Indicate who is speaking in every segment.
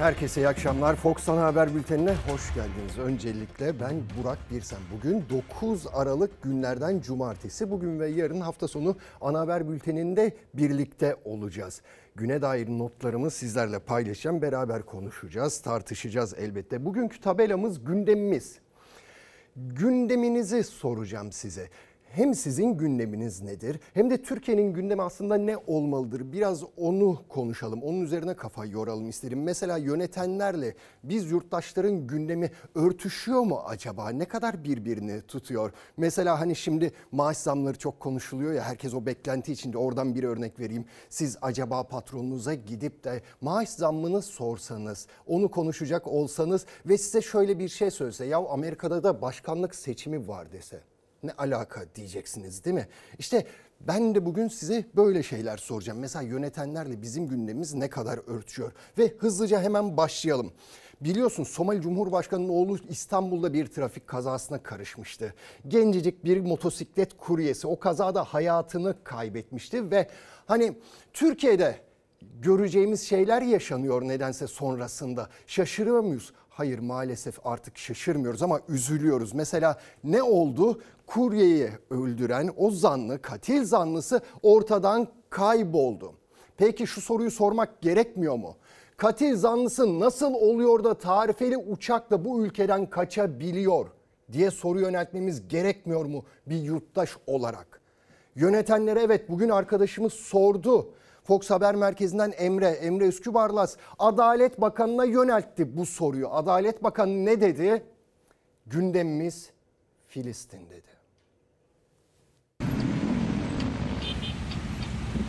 Speaker 1: Herkese iyi akşamlar. Fox Ana Haber Bülteni'ne hoş geldiniz. Öncelikle ben Burak Birsen. Bugün 9 Aralık günlerden cumartesi. Bugün ve yarın hafta sonu Ana Haber Bülteni'nde birlikte olacağız. Güne dair notlarımı sizlerle paylaşacağım. Beraber konuşacağız, tartışacağız elbette. Bugünkü tabelamız gündemimiz. Gündeminizi soracağım size hem sizin gündeminiz nedir hem de Türkiye'nin gündemi aslında ne olmalıdır? Biraz onu konuşalım. Onun üzerine kafa yoralım isterim. Mesela yönetenlerle biz yurttaşların gündemi örtüşüyor mu acaba? Ne kadar birbirini tutuyor? Mesela hani şimdi maaş zamları çok konuşuluyor ya herkes o beklenti içinde oradan bir örnek vereyim. Siz acaba patronunuza gidip de maaş zammını sorsanız, onu konuşacak olsanız ve size şöyle bir şey söylese ya Amerika'da da başkanlık seçimi var dese ne alaka diyeceksiniz değil mi? İşte ben de bugün size böyle şeyler soracağım. Mesela yönetenlerle bizim gündemimiz ne kadar örtüşüyor? Ve hızlıca hemen başlayalım. Biliyorsun Somali Cumhurbaşkanı'nın oğlu İstanbul'da bir trafik kazasına karışmıştı. Gencecik bir motosiklet kuryesi o kazada hayatını kaybetmişti ve hani Türkiye'de göreceğimiz şeyler yaşanıyor nedense sonrasında. Şaşırıyor muyuz? Hayır maalesef artık şaşırmıyoruz ama üzülüyoruz. Mesela ne oldu? Kuryeyi öldüren o zanlı, katil zanlısı ortadan kayboldu. Peki şu soruyu sormak gerekmiyor mu? Katil zanlısı nasıl oluyor da tarifeli uçakla bu ülkeden kaçabiliyor diye soru yöneltmemiz gerekmiyor mu bir yurttaş olarak? Yönetenlere evet bugün arkadaşımız sordu. Fox Haber Merkezi'nden Emre, Emre Üskübarlas Adalet Bakanı'na yöneltti bu soruyu. Adalet Bakanı ne dedi? Gündemimiz Filistin dedi.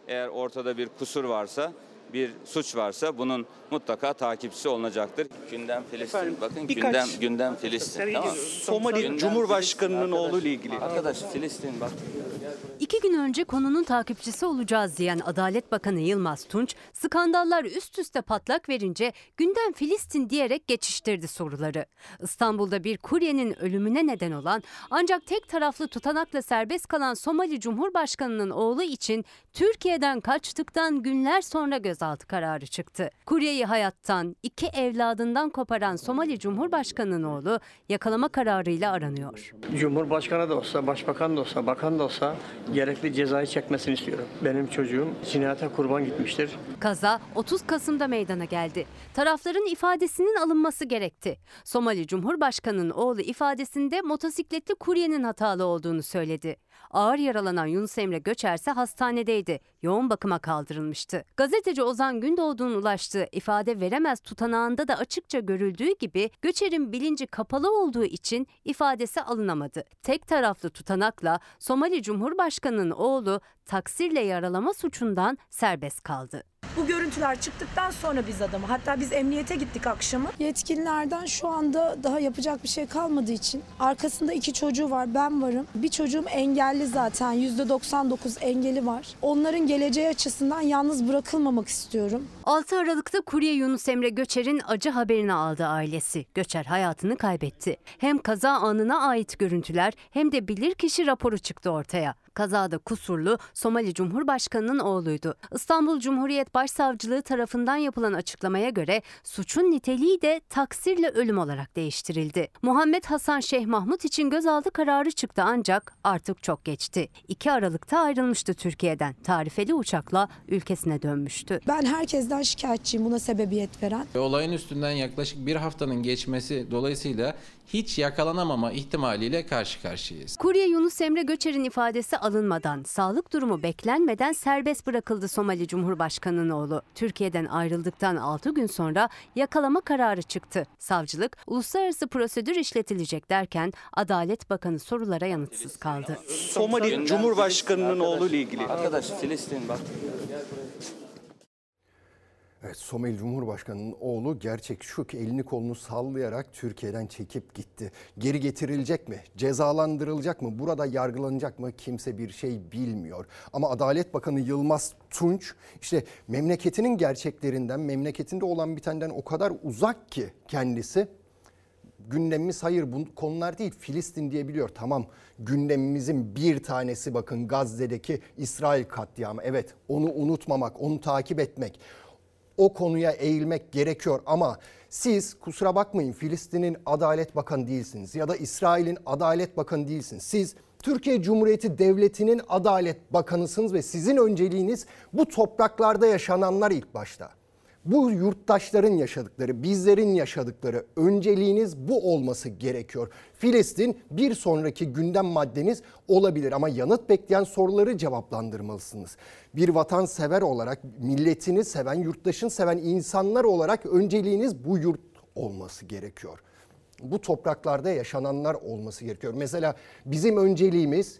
Speaker 2: Eğer ortada bir kusur varsa, bir suç varsa bunun mutlaka takipçisi olunacaktır. Gündem Filistin.
Speaker 3: Efendim,
Speaker 2: Bakın
Speaker 3: birkaç-
Speaker 2: gündem gündem Filistin. Tamam.
Speaker 3: Somali
Speaker 2: Gündem
Speaker 3: Cumhurbaşkanı'nın
Speaker 2: Filistin.
Speaker 3: oğlu ile ilgili.
Speaker 2: Arkadaş Filistin bak.
Speaker 4: İki gün önce konunun takipçisi olacağız diyen Adalet Bakanı Yılmaz Tunç, skandallar üst üste patlak verince gündem Filistin diyerek geçiştirdi soruları. İstanbul'da bir kuryenin ölümüne neden olan ancak tek taraflı tutanakla serbest kalan Somali Cumhurbaşkanı'nın oğlu için Türkiye'den kaçtıktan günler sonra gözaltı kararı çıktı. Kuryeyi hayattan, iki evladından koparan Somali Cumhurbaşkanı'nın oğlu yakalama kararıyla aranıyor.
Speaker 5: Cumhurbaşkanı da olsa, başbakan da olsa, bakan da olsa gerekli cezayı çekmesini istiyorum. Benim çocuğum cinayete kurban gitmiştir.
Speaker 4: Kaza 30 Kasım'da meydana geldi. Tarafların ifadesinin alınması gerekti. Somali Cumhurbaşkanı'nın oğlu ifadesinde motosikletli kuryenin hatalı olduğunu söyledi. Ağır yaralanan Yunus Emre Göçer ise hastanedeydi. Yoğun bakıma kaldırılmıştı. Gazeteci Ozan Gündoğdu'nun ulaştığı ifade veremez tutanağında da açıkça görüldüğü gibi Göçer'in bilinci kapalı olduğu için ifadesi alınamadı. Tek taraflı tutanakla Somali Cumhurbaşkanı'nın oğlu taksirle yaralama suçundan serbest kaldı.
Speaker 6: Bu görüntüler çıktıktan sonra biz adamı hatta biz emniyete gittik akşamı.
Speaker 7: Yetkililerden şu anda daha yapacak bir şey kalmadığı için arkasında iki çocuğu var ben varım. Bir çocuğum engelli zaten %99 engeli var. Onların geleceği açısından yalnız bırakılmamak istiyorum.
Speaker 4: 6 Aralık'ta kurye Yunus Emre Göçer'in acı haberini aldı ailesi. Göçer hayatını kaybetti. Hem kaza anına ait görüntüler hem de bilirkişi raporu çıktı ortaya. Kazada kusurlu Somali Cumhurbaşkanı'nın oğluydu. İstanbul Cumhuriyet Başsavcılığı tarafından yapılan açıklamaya göre suçun niteliği de taksirle ölüm olarak değiştirildi. Muhammed Hasan Şeyh Mahmut için gözaltı kararı çıktı ancak artık çok geçti. 2 Aralık'ta ayrılmıştı Türkiye'den. Tarifeli uçakla ülkesine dönmüştü.
Speaker 7: Ben herkesten şikayetçiyim buna sebebiyet veren.
Speaker 8: Olayın üstünden yaklaşık bir haftanın geçmesi dolayısıyla hiç yakalanamama ihtimaliyle karşı karşıyayız.
Speaker 4: Kurye Yunus Emre Göçer'in ifadesi alınmadan, sağlık durumu beklenmeden serbest bırakıldı Somali Cumhurbaşkanı'nın oğlu. Türkiye'den ayrıldıktan 6 gün sonra yakalama kararı çıktı. Savcılık, uluslararası prosedür işletilecek derken Adalet Bakanı sorulara yanıtsız kaldı.
Speaker 3: Somali Cumhurbaşkanı'nın oğlu ile ilgili.
Speaker 2: Arkadaş Filistin bak.
Speaker 1: Evet Somali Cumhurbaşkanı'nın oğlu gerçek şu ki elini kolunu sallayarak Türkiye'den çekip gitti. Geri getirilecek mi? Cezalandırılacak mı? Burada yargılanacak mı? Kimse bir şey bilmiyor. Ama Adalet Bakanı Yılmaz Tunç işte memleketinin gerçeklerinden, memleketinde olan bitenden o kadar uzak ki kendisi gündemimiz hayır bu konular değil Filistin diyebiliyor. Tamam gündemimizin bir tanesi bakın Gazze'deki İsrail katliamı. Evet onu unutmamak, onu takip etmek. O konuya eğilmek gerekiyor ama siz kusura bakmayın Filistin'in Adalet Bakanı değilsiniz ya da İsrail'in Adalet Bakanı değilsiniz. Siz Türkiye Cumhuriyeti Devleti'nin Adalet Bakanısınız ve sizin önceliğiniz bu topraklarda yaşananlar ilk başta. Bu yurttaşların yaşadıkları, bizlerin yaşadıkları önceliğiniz bu olması gerekiyor. Filistin bir sonraki gündem maddeniz olabilir ama yanıt bekleyen soruları cevaplandırmalısınız. Bir vatansever olarak, milletini seven, yurttaşın seven insanlar olarak önceliğiniz bu yurt olması gerekiyor. Bu topraklarda yaşananlar olması gerekiyor. Mesela bizim önceliğimiz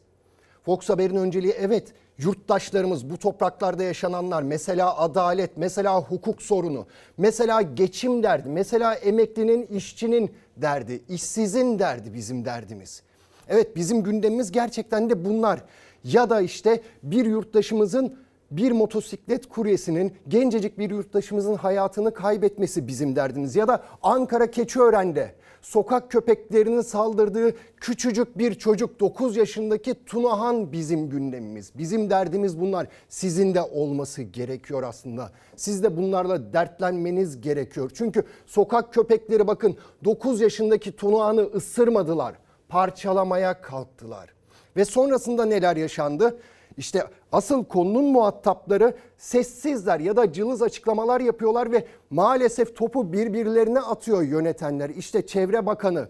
Speaker 1: Fox Haber'in önceliği evet yurttaşlarımız bu topraklarda yaşananlar mesela adalet, mesela hukuk sorunu, mesela geçim derdi, mesela emeklinin, işçinin derdi, işsizin derdi bizim derdimiz. Evet bizim gündemimiz gerçekten de bunlar. Ya da işte bir yurttaşımızın bir motosiklet kuryesinin gencecik bir yurttaşımızın hayatını kaybetmesi bizim derdimiz. Ya da Ankara Keçiören'de sokak köpeklerinin saldırdığı küçücük bir çocuk 9 yaşındaki Tunahan bizim gündemimiz. Bizim derdimiz bunlar. Sizin de olması gerekiyor aslında. Siz de bunlarla dertlenmeniz gerekiyor. Çünkü sokak köpekleri bakın 9 yaşındaki Tunahan'ı ısırmadılar. Parçalamaya kalktılar. Ve sonrasında neler yaşandı? İşte asıl konunun muhatapları sessizler ya da cılız açıklamalar yapıyorlar ve maalesef topu birbirlerine atıyor yönetenler. İşte Çevre Bakanı,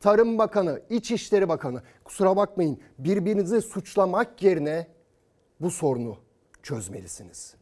Speaker 1: Tarım Bakanı, İçişleri Bakanı. Kusura bakmayın birbirinizi suçlamak yerine bu sorunu çözmelisiniz.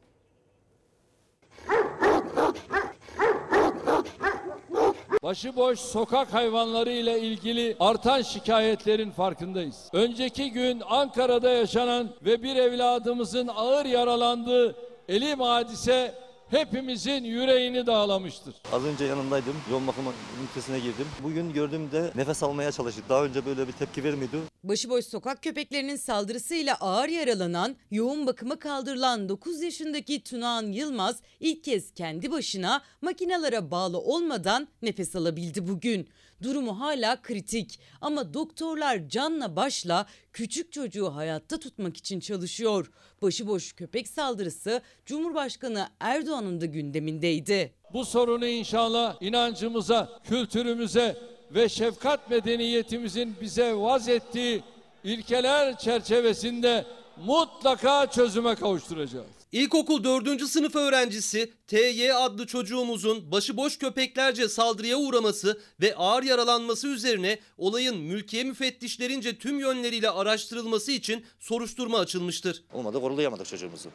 Speaker 3: Başıboş sokak hayvanları ile ilgili artan şikayetlerin farkındayız. Önceki gün Ankara'da yaşanan ve bir evladımızın ağır yaralandığı elim hadise hepimizin yüreğini dağlamıştır.
Speaker 9: Az önce yanındaydım. Yoğun bakım ünitesine girdim. Bugün gördüğümde nefes almaya çalıştık. Daha önce böyle bir tepki vermiyordu.
Speaker 10: Başıboş sokak köpeklerinin saldırısıyla ağır yaralanan, yoğun bakıma kaldırılan 9 yaşındaki Tunağan Yılmaz ilk kez kendi başına makinalara bağlı olmadan nefes alabildi bugün. Durumu hala kritik ama doktorlar canla başla küçük çocuğu hayatta tutmak için çalışıyor. Başıboş köpek saldırısı Cumhurbaşkanı Erdoğan'ın da gündemindeydi.
Speaker 3: Bu sorunu inşallah inancımıza, kültürümüze ve şefkat medeniyetimizin bize vaz ettiği ilkeler çerçevesinde mutlaka çözüme kavuşturacağız.
Speaker 11: İlkokul 4. sınıf öğrencisi TY adlı çocuğumuzun başıboş köpeklerce saldırıya uğraması ve ağır yaralanması üzerine olayın mülkiye müfettişlerince tüm yönleriyle araştırılması için soruşturma açılmıştır.
Speaker 9: Olmadı korulayamadık çocuğumuzu.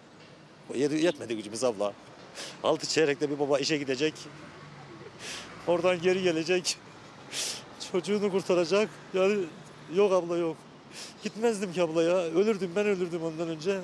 Speaker 9: Yet- Yetmedi gücümüz abla. Altı çeyrekte bir baba işe gidecek. Oradan geri gelecek. Çocuğunu kurtaracak. Yani yok abla yok. Gitmezdim ki abla ya. Ölürdüm ben ölürdüm ondan önce.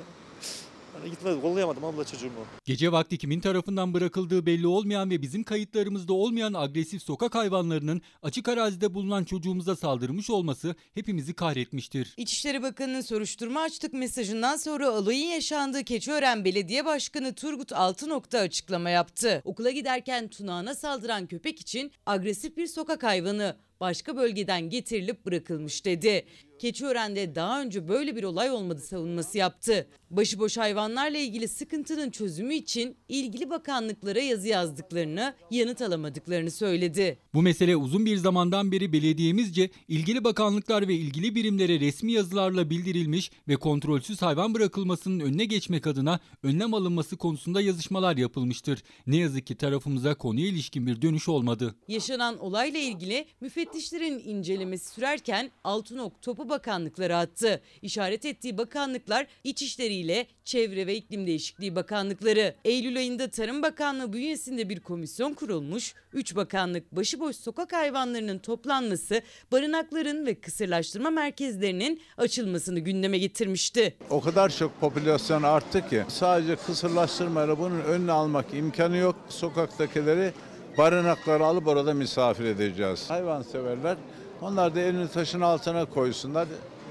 Speaker 9: Hani gitmez kollayamadım abla çocuğumu.
Speaker 12: Gece vakti kimin tarafından bırakıldığı belli olmayan ve bizim kayıtlarımızda olmayan agresif sokak hayvanlarının açık arazide bulunan çocuğumuza saldırmış olması hepimizi kahretmiştir.
Speaker 10: İçişleri Bakanı'nın soruşturma açtık mesajından sonra olayın yaşandığı Keçiören Belediye Başkanı Turgut Altınok'ta açıklama yaptı. Okula giderken Tunağan'a saldıran köpek için agresif bir sokak hayvanı başka bölgeden getirilip bırakılmış dedi. Keçiören'de daha önce böyle bir olay olmadı savunması yaptı. Başıboş hayvanlarla ilgili sıkıntının çözümü için ilgili bakanlıklara yazı yazdıklarını, yanıt alamadıklarını söyledi.
Speaker 12: Bu mesele uzun bir zamandan beri belediyemizce ilgili bakanlıklar ve ilgili birimlere resmi yazılarla bildirilmiş ve kontrolsüz hayvan bırakılmasının önüne geçmek adına önlem alınması konusunda yazışmalar yapılmıştır. Ne yazık ki tarafımıza konuya ilişkin bir dönüş olmadı.
Speaker 10: Yaşanan olayla ilgili müfettişlerin incelemesi sürerken Altınok topu bakanlıklara attı. İşaret ettiği bakanlıklar İçişleri ile Çevre ve İklim Değişikliği Bakanlıkları. Eylül ayında Tarım Bakanlığı bünyesinde bir komisyon kurulmuş. 3 bakanlık başıboş sokak hayvanlarının toplanması, barınakların ve kısırlaştırma merkezlerinin açılmasını gündeme getirmişti.
Speaker 13: O kadar çok popülasyon arttı ki sadece kısırlaştırmayla bunun önüne almak imkanı yok. Sokaktakileri barınaklara alıp orada misafir edeceğiz. Hayvanseverler onlar da elini taşın altına koysunlar.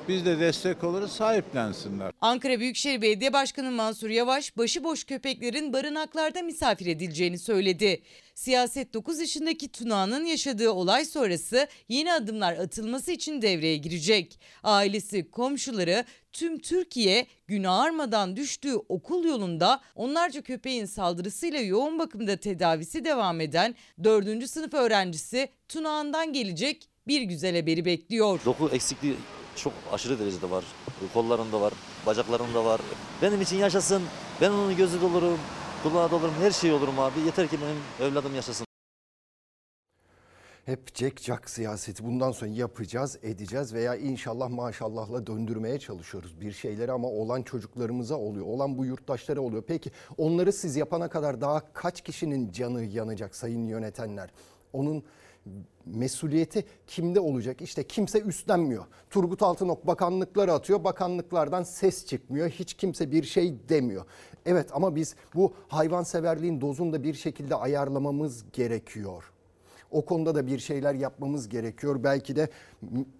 Speaker 13: Biz de destek oluruz sahiplensinler.
Speaker 10: Ankara Büyükşehir Belediye Başkanı Mansur Yavaş başıboş köpeklerin barınaklarda misafir edileceğini söyledi. Siyaset 9 yaşındaki Tuna'nın yaşadığı olay sonrası yeni adımlar atılması için devreye girecek. Ailesi, komşuları, tüm Türkiye gün ağarmadan düştüğü okul yolunda onlarca köpeğin saldırısıyla yoğun bakımda tedavisi devam eden 4. sınıf öğrencisi Tunağan'dan gelecek bir güzel haberi bekliyor.
Speaker 14: Doku eksikliği çok aşırı derecede var. Kollarında var, bacaklarında var. Benim için yaşasın. Ben onun gözü dolurum, kulağı dolurum, her şey olurum abi. Yeter ki benim evladım yaşasın.
Speaker 1: Hep cek cak siyaseti bundan sonra yapacağız, edeceğiz veya inşallah maşallahla döndürmeye çalışıyoruz bir şeyleri ama olan çocuklarımıza oluyor. Olan bu yurttaşlara oluyor. Peki onları siz yapana kadar daha kaç kişinin canı yanacak sayın yönetenler? Onun mesuliyeti kimde olacak? İşte kimse üstlenmiyor. Turgut Altınok bakanlıkları atıyor. Bakanlıklardan ses çıkmıyor. Hiç kimse bir şey demiyor. Evet ama biz bu hayvanseverliğin dozunu da bir şekilde ayarlamamız gerekiyor. O konuda da bir şeyler yapmamız gerekiyor. Belki de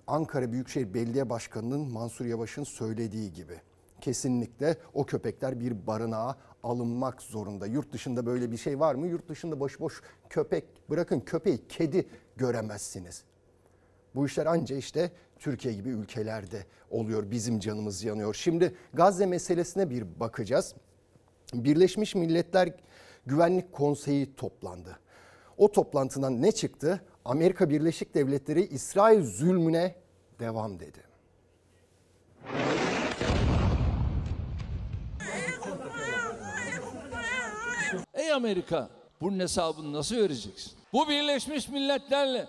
Speaker 1: Ankara Büyükşehir Belediye Başkanı'nın Mansur Yavaş'ın söylediği gibi. Kesinlikle o köpekler bir barınağa alınmak zorunda. Yurt dışında böyle bir şey var mı? Yurt dışında başıboş köpek, bırakın köpeği, kedi göremezsiniz. Bu işler anca işte Türkiye gibi ülkelerde oluyor. Bizim canımız yanıyor. Şimdi Gazze meselesine bir bakacağız. Birleşmiş Milletler Güvenlik Konseyi toplandı. O toplantıdan ne çıktı? Amerika Birleşik Devletleri İsrail zulmüne devam dedi.
Speaker 3: Ey Amerika bunun hesabını nasıl vereceksin? Bu Birleşmiş Milletler'le,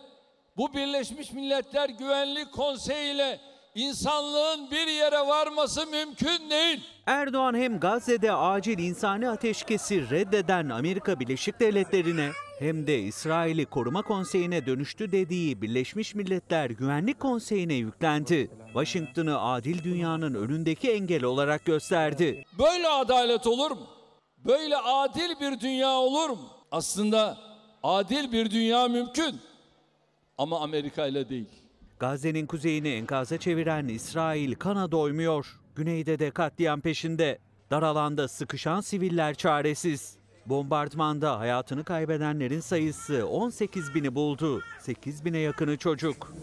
Speaker 3: bu Birleşmiş Milletler Güvenlik Konseyi ile insanlığın bir yere varması mümkün değil.
Speaker 15: Erdoğan hem Gazze'de acil insani ateşkesi reddeden Amerika Birleşik Devletleri'ne hem de İsrail'i koruma konseyine dönüştü dediği Birleşmiş Milletler Güvenlik Konseyi'ne yüklendi. Washington'ı adil dünyanın önündeki engel olarak gösterdi.
Speaker 3: Böyle adalet olur mu? Böyle adil bir dünya olur mu? Aslında adil bir dünya mümkün ama Amerika ile değil.
Speaker 15: Gazze'nin kuzeyini enkaza çeviren İsrail kana doymuyor. Güneyde de katliam peşinde. Dar alanda sıkışan siviller çaresiz. Bombardmanda hayatını kaybedenlerin sayısı 18 bini buldu. 8 bine yakını çocuk.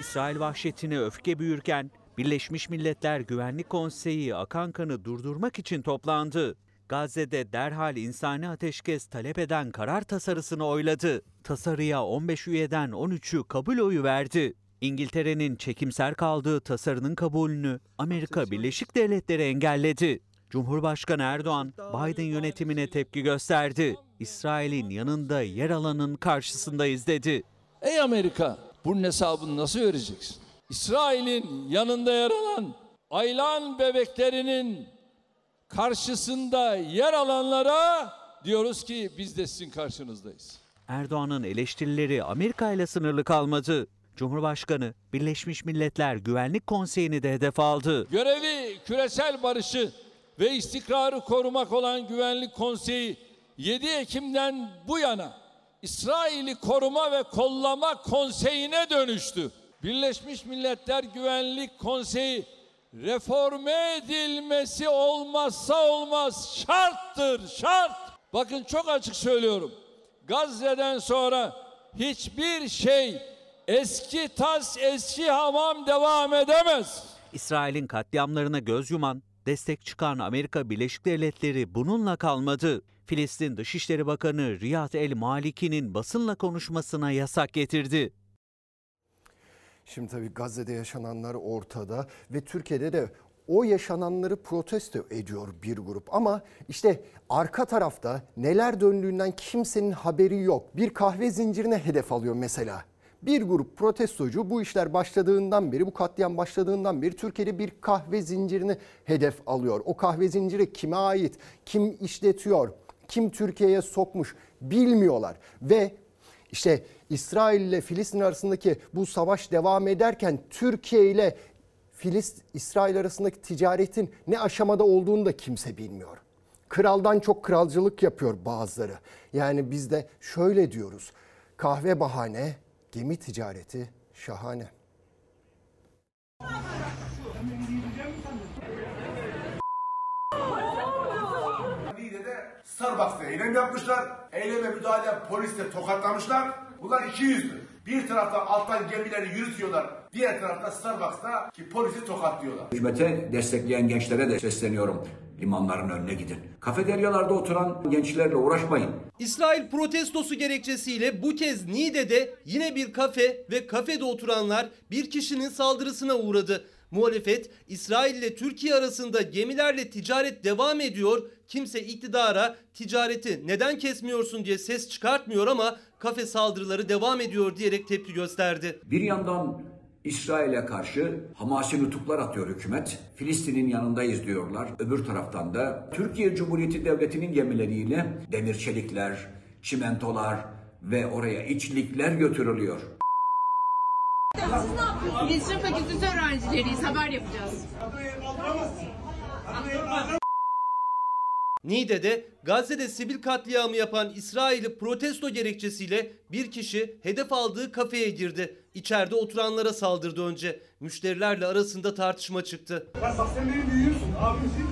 Speaker 15: İsrail vahşetine öfke büyürken Birleşmiş Milletler Güvenlik Konseyi akan kanı durdurmak için toplandı. Gazze'de derhal insani ateşkes talep eden karar tasarısını oyladı. Tasarıya 15 üyeden 13'ü kabul oyu verdi. İngiltere'nin çekimser kaldığı tasarının kabulünü Amerika Birleşik Devletleri engelledi. Cumhurbaşkanı Erdoğan, Biden yönetimine tepki gösterdi. İsrail'in yanında yer alanın karşısındayız dedi.
Speaker 3: Ey Amerika bunun hesabını nasıl vereceksin? İsrail'in yanında yer alan aylan bebeklerinin karşısında yer alanlara diyoruz ki biz de sizin karşınızdayız.
Speaker 15: Erdoğan'ın eleştirileri Amerika ile sınırlı kalmadı. Cumhurbaşkanı Birleşmiş Milletler Güvenlik Konseyi'ni de hedef aldı.
Speaker 3: Görevi küresel barışı ve istikrarı korumak olan Güvenlik Konseyi 7 Ekim'den bu yana İsrail'i koruma ve kollama konseyine dönüştü. Birleşmiş Milletler Güvenlik Konseyi reforme edilmesi olmazsa olmaz şarttır şart. Bakın çok açık söylüyorum. Gazze'den sonra hiçbir şey eski tas eski hamam devam edemez.
Speaker 15: İsrail'in katliamlarına göz yuman, destek çıkan Amerika Birleşik Devletleri bununla kalmadı. Filistin Dışişleri Bakanı Riyad El Maliki'nin basınla konuşmasına yasak getirdi.
Speaker 1: Şimdi tabii Gazze'de yaşananlar ortada ve Türkiye'de de o yaşananları protesto ediyor bir grup. Ama işte arka tarafta neler döndüğünden kimsenin haberi yok. Bir kahve zincirine hedef alıyor mesela. Bir grup protestocu bu işler başladığından beri, bu katliam başladığından beri Türkiye'de bir kahve zincirini hedef alıyor. O kahve zinciri kime ait, kim işletiyor, kim Türkiye'ye sokmuş bilmiyorlar. Ve işte İsrail ile Filistin arasındaki bu savaş devam ederken Türkiye ile Filistin İsrail arasındaki ticaretin ne aşamada olduğunu da kimse bilmiyor. Kraldan çok kralcılık yapıyor bazıları. Yani biz de şöyle diyoruz. Kahve bahane, gemi ticareti Şahane.
Speaker 16: Starbucks'ta eylem yapmışlar. Eyleme müdahale polisle tokatlamışlar. Bunlar iki yüzlü. Bir tarafta alttan gemileri yürütüyorlar. Diğer tarafta Starbucks'ta ki polisi tokatlıyorlar.
Speaker 17: Hükümete destekleyen gençlere de sesleniyorum. Limanların önüne gidin. Kafeteryalarda oturan gençlerle uğraşmayın.
Speaker 11: İsrail protestosu gerekçesiyle bu kez Niğde'de yine bir kafe ve kafede oturanlar bir kişinin saldırısına uğradı. Muhalefet İsrail ile Türkiye arasında gemilerle ticaret devam ediyor. Kimse iktidara ticareti neden kesmiyorsun diye ses çıkartmıyor ama kafe saldırıları devam ediyor diyerek tepki gösterdi.
Speaker 17: Bir yandan İsrail'e karşı Hamasi nutuklar atıyor hükümet. Filistin'in yanındayız diyorlar. Öbür taraftan da Türkiye Cumhuriyeti Devleti'nin gemileriyle demir çelikler, çimentolar ve oraya içlikler götürülüyor.
Speaker 18: Siz ne yapıyorsunuz? Biz fakültesi öğrencileriyiz. Haber yapacağız.
Speaker 11: Niğde'de Gazze'de sivil katliamı yapan İsrail'i protesto gerekçesiyle bir kişi hedef aldığı kafeye girdi. İçeride oturanlara saldırdı önce. Müşterilerle arasında tartışma çıktı.
Speaker 19: Ya bak sen benim büyüğümsün, abimsin.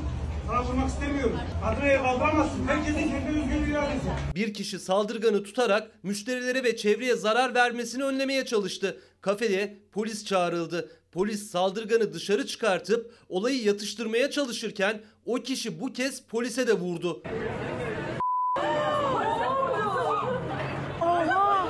Speaker 19: Vurmak istemiyorum. Adına kaldıramazsın. Herkesin kendi özgür iradesi.
Speaker 11: Bir kişi saldırganı tutarak müşterilere ve çevreye zarar vermesini önlemeye çalıştı. Kafeye polis çağrıldı. Polis saldırganı dışarı çıkartıp olayı yatıştırmaya çalışırken o kişi bu kez polise de vurdu.
Speaker 18: Oha!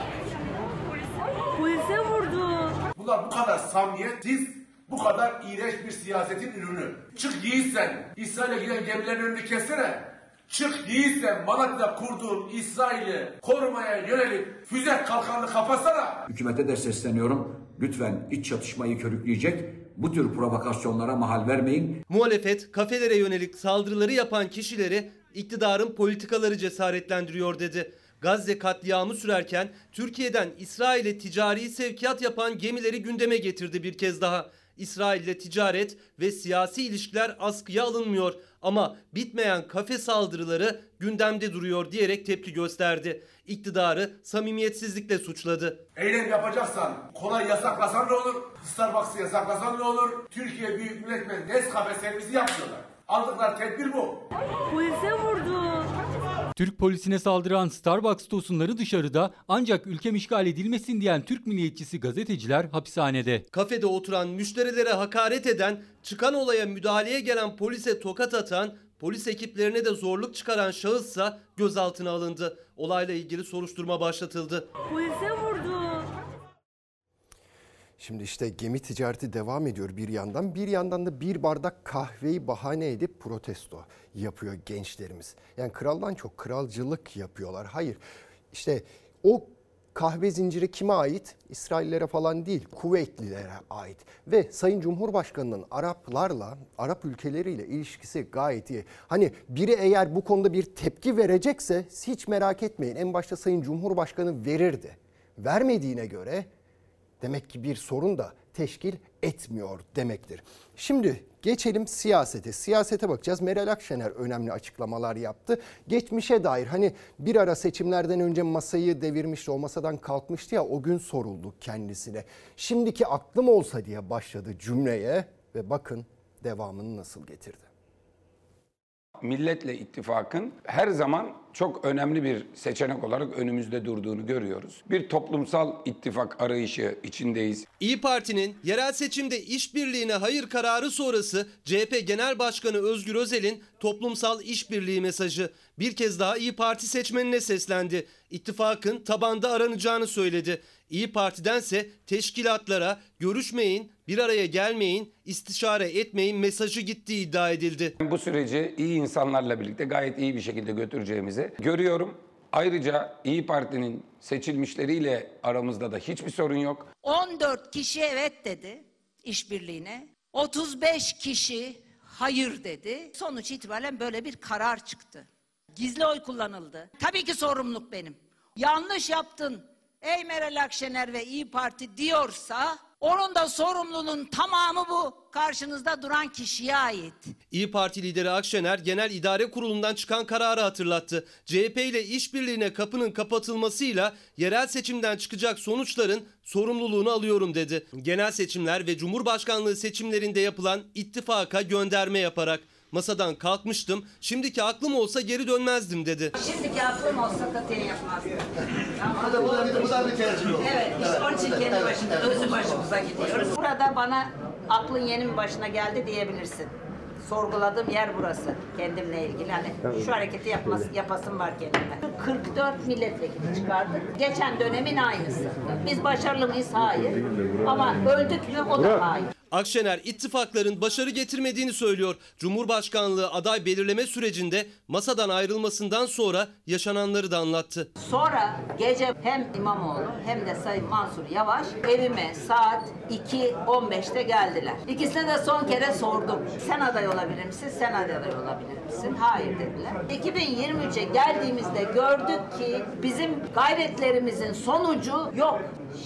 Speaker 18: Polise vurdu.
Speaker 16: Bunlar bu kadar samimiyetsiz, bu kadar iğrenç bir siyasetin ürünü. Çık yiğitsen, İsrail'e giden gemilerin önünü kessene. Çık yiğitsen Malatya'da kurduğum İsrail'i korumaya yönelik füze kalkanını kapatsana.
Speaker 17: Hükümete de sesleniyorum. Lütfen iç çatışmayı körükleyecek bu tür provokasyonlara mahal vermeyin.
Speaker 11: Muhalefet kafelere yönelik saldırıları yapan kişileri iktidarın politikaları cesaretlendiriyor dedi. Gazze katliamı sürerken Türkiye'den İsrail'e ticari sevkiyat yapan gemileri gündeme getirdi bir kez daha. İsrail'le ticaret ve siyasi ilişkiler askıya alınmıyor ama bitmeyen kafe saldırıları gündemde duruyor diyerek tepki gösterdi. İktidarı samimiyetsizlikle suçladı.
Speaker 16: Eylem yapacaksan kolay yasaklasan ne olur? Starbucks'ı yasaklasan ne olur? Türkiye Büyük Millet Meclisi Nescafe servisi yapmıyorlar. Aldıkları tedbir bu.
Speaker 18: Polise vurdu.
Speaker 12: Türk polisine saldıran Starbucks tosunları dışarıda ancak ülkem işgal edilmesin diyen Türk milliyetçisi gazeteciler hapishanede.
Speaker 11: Kafede oturan müşterilere hakaret eden, çıkan olaya müdahaleye gelen polise tokat atan, polis ekiplerine de zorluk çıkaran şahıssa gözaltına alındı. Olayla ilgili soruşturma başlatıldı.
Speaker 18: Polise vurdu.
Speaker 1: Şimdi işte gemi ticareti devam ediyor bir yandan. Bir yandan da bir bardak kahveyi bahane edip protesto yapıyor gençlerimiz. Yani kraldan çok kralcılık yapıyorlar. Hayır işte o kahve zinciri kime ait? İsraillere falan değil, Kuveytlilere ait. Ve Sayın Cumhurbaşkanı'nın Araplarla, Arap ülkeleriyle ilişkisi gayet iyi. Hani biri eğer bu konuda bir tepki verecekse hiç merak etmeyin. En başta Sayın Cumhurbaşkanı verirdi. Vermediğine göre demek ki bir sorun da teşkil etmiyor demektir. Şimdi geçelim siyasete. Siyasete bakacağız. Meral Akşener önemli açıklamalar yaptı. Geçmişe dair hani bir ara seçimlerden önce masayı devirmişti, o masadan kalkmıştı ya o gün soruldu kendisine. Şimdiki aklım olsa diye başladı cümleye ve bakın devamını nasıl getirdi.
Speaker 20: Milletle ittifakın her zaman çok önemli bir seçenek olarak önümüzde durduğunu görüyoruz. Bir toplumsal ittifak arayışı içindeyiz.
Speaker 11: İyi Parti'nin yerel seçimde işbirliğine hayır kararı sonrası CHP Genel Başkanı Özgür Özel'in toplumsal işbirliği mesajı bir kez daha İyi Parti seçmenine seslendi. İttifakın tabanda aranacağını söyledi. İyi Parti'dense teşkilatlara görüşmeyin, bir araya gelmeyin, istişare etmeyin mesajı gittiği iddia edildi.
Speaker 20: Bu süreci iyi insanlarla birlikte gayet iyi bir şekilde götüreceğimizi görüyorum. Ayrıca İyi Parti'nin seçilmişleriyle aramızda da hiçbir sorun yok.
Speaker 21: 14 kişi evet dedi işbirliğine. 35 kişi hayır dedi. Sonuç itibaren böyle bir karar çıktı. Gizli oy kullanıldı. Tabii ki sorumluluk benim. Yanlış yaptın ey Meral Akşener ve İyi Parti diyorsa Onun da sorumluluğun tamamı bu karşınızda duran kişiye ait.
Speaker 11: İyi Parti lideri Akşener Genel İdare Kurulu'ndan çıkan kararı hatırlattı. CHP ile işbirliğine kapının kapatılmasıyla yerel seçimden çıkacak sonuçların sorumluluğunu alıyorum dedi. Genel seçimler ve Cumhurbaşkanlığı seçimlerinde yapılan ittifaka gönderme yaparak masadan kalkmıştım. Şimdiki aklım olsa geri dönmezdim dedi.
Speaker 21: Şimdiki aklım olsa katiyen yapmazdım.
Speaker 22: Bu da, bu da, bu da bir tercih oldu.
Speaker 21: Evet, işte onun için kendi başında, özü başımıza gidiyoruz. Burada bana aklın yeni mi başına geldi diyebilirsin. Sorguladığım yer burası kendimle ilgili. Hani şu hareketi yapması, yapasım var kendime. 44 milletvekili çıkardık. Geçen dönemin aynısı. Biz başarılı mıyız? Hayır. Ama öldük mü? O da hayır.
Speaker 11: Akşener ittifakların başarı getirmediğini söylüyor. Cumhurbaşkanlığı aday belirleme sürecinde masadan ayrılmasından sonra yaşananları da anlattı.
Speaker 21: Sonra gece hem İmamoğlu hem de Sayın Mansur Yavaş evime saat 2.15'te geldiler. İkisine de son kere sordum. Sen aday olabilir misin? Sen aday olabilir misin? Hayır dediler. 2023'e geldiğimizde gördük ki bizim gayretlerimizin sonucu yok.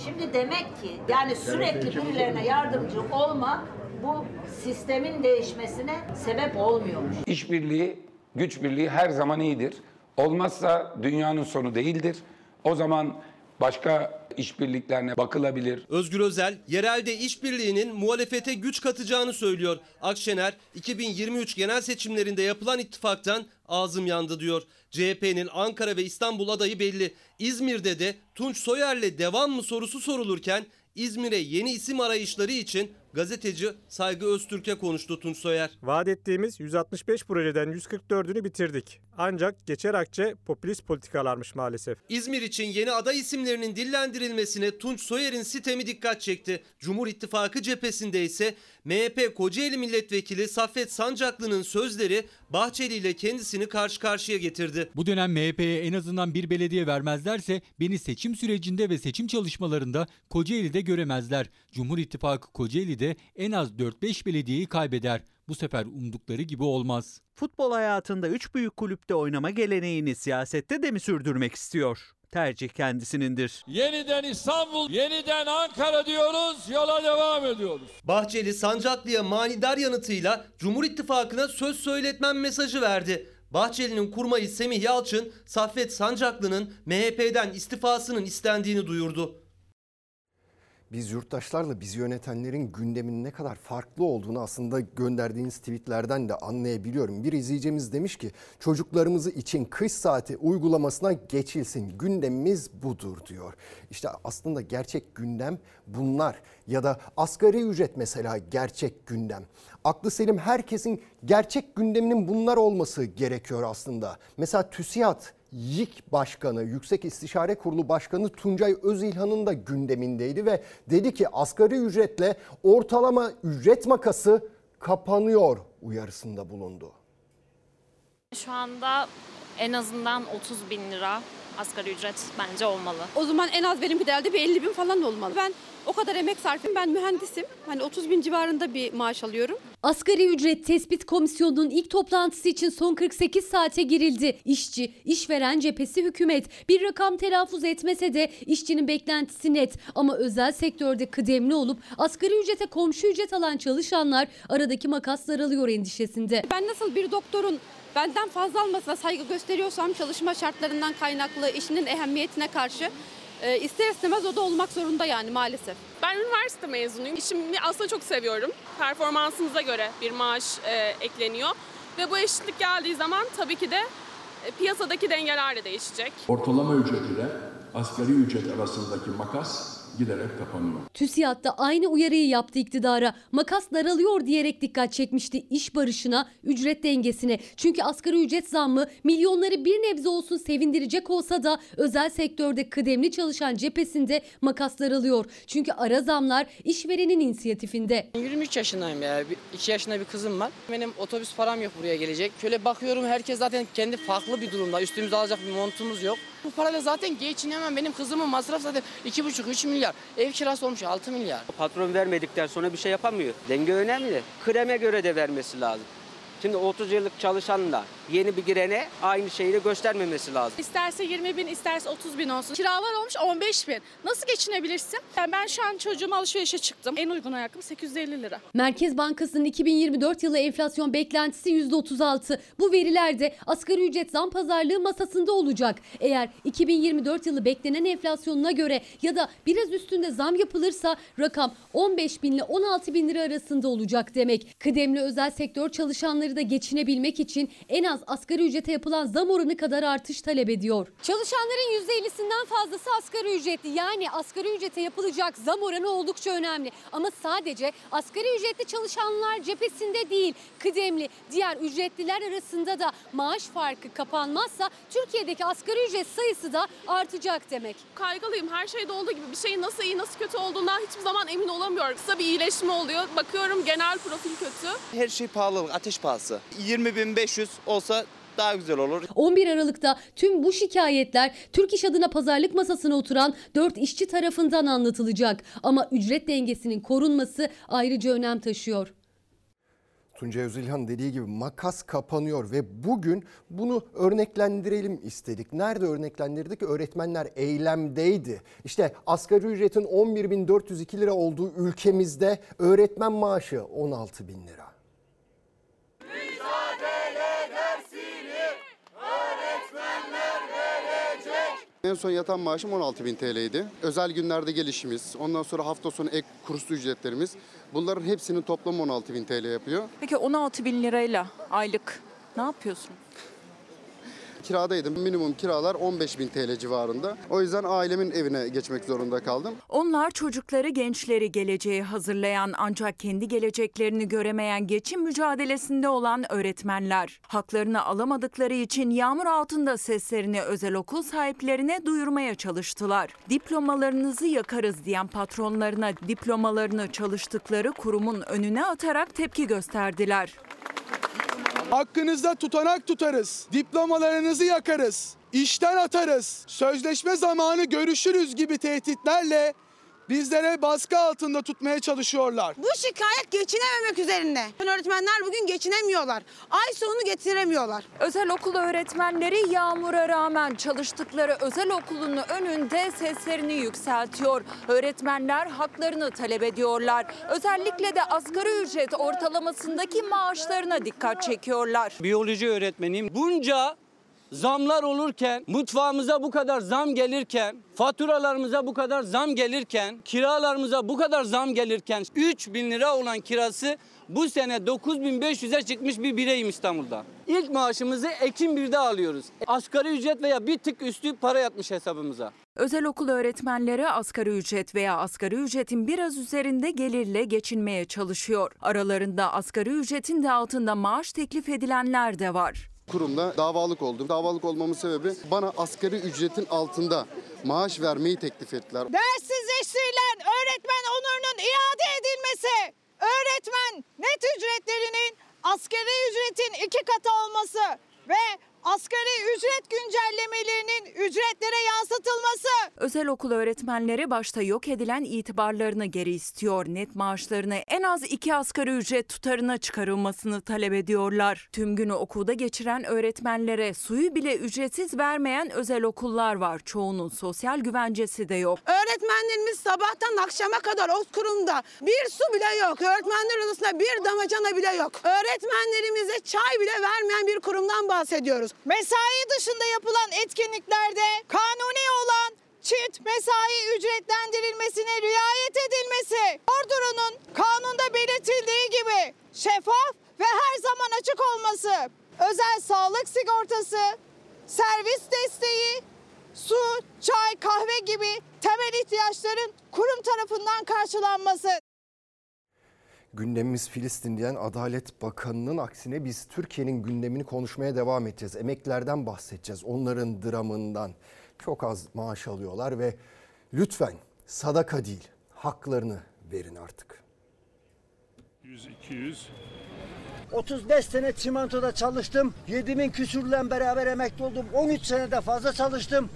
Speaker 21: Şimdi demek ki yani sürekli birilerine yardımcı olmak bu sistemin değişmesine sebep olmuyormuş.
Speaker 20: İşbirliği, güç birliği her zaman iyidir. Olmazsa dünyanın sonu değildir. O zaman başka işbirliklerine bakılabilir.
Speaker 11: Özgür Özel yerelde işbirliğinin muhalefete güç katacağını söylüyor. Akşener 2023 genel seçimlerinde yapılan ittifaktan ağzım yandı diyor. CHP'nin Ankara ve İstanbul adayı belli. İzmir'de de Tunç Soyer'le devam mı sorusu sorulurken İzmir'e yeni isim arayışları için gazeteci Saygı Öztürk'e konuştu Tunç Soyer.
Speaker 23: Vaat ettiğimiz 165 projeden 144'ünü bitirdik. Ancak geçer akçe popülist politikalarmış maalesef.
Speaker 11: İzmir için yeni aday isimlerinin dillendirilmesine Tunç Soyer'in sitemi dikkat çekti. Cumhur İttifakı cephesinde ise MHP Kocaeli Milletvekili Saffet Sancaklı'nın sözleri Bahçeli ile kendisini karşı karşıya getirdi.
Speaker 12: Bu dönem MHP'ye en azından bir belediye vermezlerse beni seçim sürecinde ve seçim çalışmalarında Kocaeli'de göremezler. Cumhur İttifakı Kocaeli'de en az 4-5 belediyeyi kaybeder. Bu sefer umdukları gibi olmaz.
Speaker 15: Futbol hayatında üç büyük kulüpte oynama geleneğini siyasette de mi sürdürmek istiyor? Tercih kendisinindir.
Speaker 3: Yeniden İstanbul, yeniden Ankara diyoruz, yola devam ediyoruz.
Speaker 11: Bahçeli Sancaklı'ya manidar yanıtıyla Cumhur İttifakı'na söz söyletmem mesajı verdi. Bahçeli'nin kurmayı Semih Yalçın, Saffet Sancaklı'nın MHP'den istifasının istendiğini duyurdu.
Speaker 1: Biz yurttaşlarla bizi yönetenlerin gündeminin ne kadar farklı olduğunu aslında gönderdiğiniz tweetlerden de anlayabiliyorum. Bir izleyicimiz demiş ki çocuklarımızı için kış saati uygulamasına geçilsin. Gündemimiz budur diyor. İşte aslında gerçek gündem bunlar ya da asgari ücret mesela gerçek gündem. Aklı selim herkesin gerçek gündeminin bunlar olması gerekiyor aslında. Mesela TÜSİAD YİK Başkanı, Yüksek İstişare Kurulu Başkanı Tuncay Özilhan'ın da gündemindeydi ve dedi ki asgari ücretle ortalama ücret makası kapanıyor uyarısında bulundu.
Speaker 24: Şu anda en azından 30 bin lira asgari ücret bence olmalı.
Speaker 25: O zaman en az benimki de herhalde bir 50 bin falan olmalı. Ben o kadar emek sarf ediyorum. Ben mühendisim. Hani 30 bin civarında bir maaş alıyorum.
Speaker 26: Asgari ücret tespit komisyonunun ilk toplantısı için son 48 saate girildi. İşçi, işveren cephesi hükümet. Bir rakam telaffuz etmese de işçinin beklentisi net. Ama özel sektörde kıdemli olup asgari ücrete komşu ücret alan çalışanlar aradaki makas daralıyor endişesinde.
Speaker 25: Ben nasıl bir doktorun benden fazla almasına saygı gösteriyorsam çalışma şartlarından kaynaklı işinin ehemmiyetine karşı e, ister istemez o da olmak zorunda yani maalesef.
Speaker 27: Ben üniversite mezunuyum. İşimi aslında çok seviyorum. Performansımıza göre bir maaş e, ekleniyor. Ve bu eşitlik geldiği zaman tabii ki de e, piyasadaki dengeler de değişecek.
Speaker 28: Ortalama ücret ile asgari ücret arasındaki makas giderek kapanıyor.
Speaker 26: TÜSİAD da aynı uyarıyı yaptı iktidara. Makas daralıyor diyerek dikkat çekmişti iş barışına, ücret dengesine. Çünkü asgari ücret zammı milyonları bir nebze olsun sevindirecek olsa da özel sektörde kıdemli çalışan cephesinde makas daralıyor. Çünkü ara zamlar işverenin inisiyatifinde.
Speaker 29: 23 yaşındayım ya. 2 yaşında bir kızım var. Benim otobüs param yok buraya gelecek. Şöyle bakıyorum herkes zaten kendi farklı bir durumda. Üstümüze alacak bir montumuz yok. Bu parayla zaten geçinemem. Benim kızımın masraf zaten 2,5-3 milyar. Ev kirası olmuş 6 milyar.
Speaker 30: Patron vermedikten sonra bir şey yapamıyor. Denge önemli. Kreme göre de vermesi lazım. Şimdi 30 yıllık çalışanla
Speaker 29: Yeni bir girene aynı şeyi de göstermemesi lazım.
Speaker 25: İsterse 20 bin, isterse 30 bin olsun. Kiralar olmuş 15 bin. Nasıl geçinebilirsin? Yani ben şu an çocuğuma alışverişe çıktım. En uygun ayakkabı 850 lira.
Speaker 26: Merkez Bankası'nın 2024 yılı enflasyon beklentisi %36. Bu veriler de asgari ücret zam pazarlığı masasında olacak. Eğer 2024 yılı beklenen enflasyonuna göre ya da biraz üstünde zam yapılırsa rakam 15 bin ile 16 bin lira arasında olacak demek. Kıdemli özel sektör çalışanları da geçinebilmek için en az asgari ücrete yapılan zam oranı kadar artış talep ediyor. Çalışanların %50'sinden fazlası asgari ücretli. Yani asgari ücrete yapılacak zam oranı oldukça önemli. Ama sadece asgari ücretli çalışanlar cephesinde değil, kıdemli diğer ücretliler arasında da maaş farkı kapanmazsa Türkiye'deki asgari ücret sayısı da artacak demek.
Speaker 27: Kaygılıyım. Her şeyde olduğu gibi bir şeyin nasıl iyi nasıl kötü olduğundan hiçbir zaman emin olamıyorum. Kısa bir iyileşme oluyor. Bakıyorum genel profil kötü.
Speaker 31: Her şey pahalılık, ateş pahası. 20.500 olsa daha güzel olur.
Speaker 26: 11 Aralık'ta tüm bu şikayetler Türk İş adına pazarlık masasına oturan 4 işçi tarafından anlatılacak. Ama ücret dengesinin korunması ayrıca önem taşıyor.
Speaker 1: Tuncay Özilhan dediği gibi makas kapanıyor ve bugün bunu örneklendirelim istedik. Nerede örneklendirdik? Öğretmenler eylemdeydi. İşte asgari ücretin 11.402 lira olduğu ülkemizde öğretmen maaşı 16.000 lira.
Speaker 28: En son yatan maaşım 16.000 TL'ydi. Özel günlerde gelişimiz, ondan sonra hafta sonu ek kurslu ücretlerimiz. Bunların hepsinin toplamı 16.000 TL yapıyor.
Speaker 32: Peki 16 bin lirayla aylık ne yapıyorsun?
Speaker 28: Kiradaydım. Minimum kiralar 15.000 TL civarında. O yüzden ailemin evine geçmek zorunda kaldım.
Speaker 32: Onlar çocukları, gençleri geleceğe hazırlayan ancak kendi geleceklerini göremeyen geçim mücadelesinde olan öğretmenler. Haklarını alamadıkları için yağmur altında seslerini özel okul sahiplerine duyurmaya çalıştılar. Diplomalarınızı yakarız diyen patronlarına diplomalarını çalıştıkları kurumun önüne atarak tepki gösterdiler.
Speaker 33: Hakkınızda tutanak tutarız. Diplomalarınızı yakarız. işten atarız. Sözleşme zamanı görüşürüz gibi tehditlerle bizlere baskı altında tutmaya çalışıyorlar.
Speaker 34: Bu şikayet geçinememek üzerine. Öğretmenler bugün geçinemiyorlar. Ay sonu getiremiyorlar.
Speaker 32: Özel okul öğretmenleri yağmura rağmen çalıştıkları özel okulun önünde seslerini yükseltiyor. Öğretmenler haklarını talep ediyorlar. Özellikle de asgari ücret ortalamasındaki maaşlarına dikkat çekiyorlar.
Speaker 29: Biyoloji öğretmeniyim. Bunca zamlar olurken, mutfağımıza bu kadar zam gelirken, faturalarımıza bu kadar zam gelirken, kiralarımıza bu kadar zam gelirken 3 bin lira olan kirası bu sene 9500'e çıkmış bir bireyim İstanbul'da. İlk maaşımızı Ekim 1'de alıyoruz. Asgari ücret veya bir tık üstü para yatmış hesabımıza.
Speaker 32: Özel okul öğretmenleri asgari ücret veya asgari ücretin biraz üzerinde gelirle geçinmeye çalışıyor. Aralarında asgari ücretin de altında maaş teklif edilenler de var.
Speaker 28: Kurumda davalık oldum. Davalık olmamın sebebi bana asgari ücretin altında maaş vermeyi teklif ettiler.
Speaker 34: Dersizleştirilen öğretmen onurunun iade edilmesi, öğretmen net ücretlerinin asgari ücretin iki katı olması ve asgari ücret güncellemelerinin ücretlere yansıtılması.
Speaker 32: Özel okul öğretmenleri başta yok edilen itibarlarını geri istiyor. Net maaşlarını en az iki asgari ücret tutarına çıkarılmasını talep ediyorlar. Tüm günü okulda geçiren öğretmenlere suyu bile ücretsiz vermeyen özel okullar var. Çoğunun sosyal güvencesi de yok.
Speaker 34: Öğretmenlerimiz sabahtan akşama kadar o kurumda bir su bile yok. Öğretmenler odasında bir damacana bile yok. Öğretmenlerimize çay bile vermeyen bir kurumdan bahsediyoruz. Mesai dışında yapılan etkinliklerde kanuni olan çift mesai ücretlendirilmesine riayet edilmesi, ordurunun kanunda belirtildiği gibi şeffaf ve her zaman açık olması, özel sağlık sigortası, servis desteği, su, çay, kahve gibi temel ihtiyaçların kurum tarafından karşılanması.
Speaker 1: Gündemimiz Filistin diyen Adalet Bakanı'nın aksine biz Türkiye'nin gündemini konuşmaya devam edeceğiz. Emeklerden bahsedeceğiz. Onların dramından çok az maaş alıyorlar ve lütfen sadaka değil haklarını verin artık.
Speaker 35: 100 200
Speaker 36: 35 sene çimentoda çalıştım. 7000 küsürle beraber emekli oldum. 13 senede fazla çalıştım.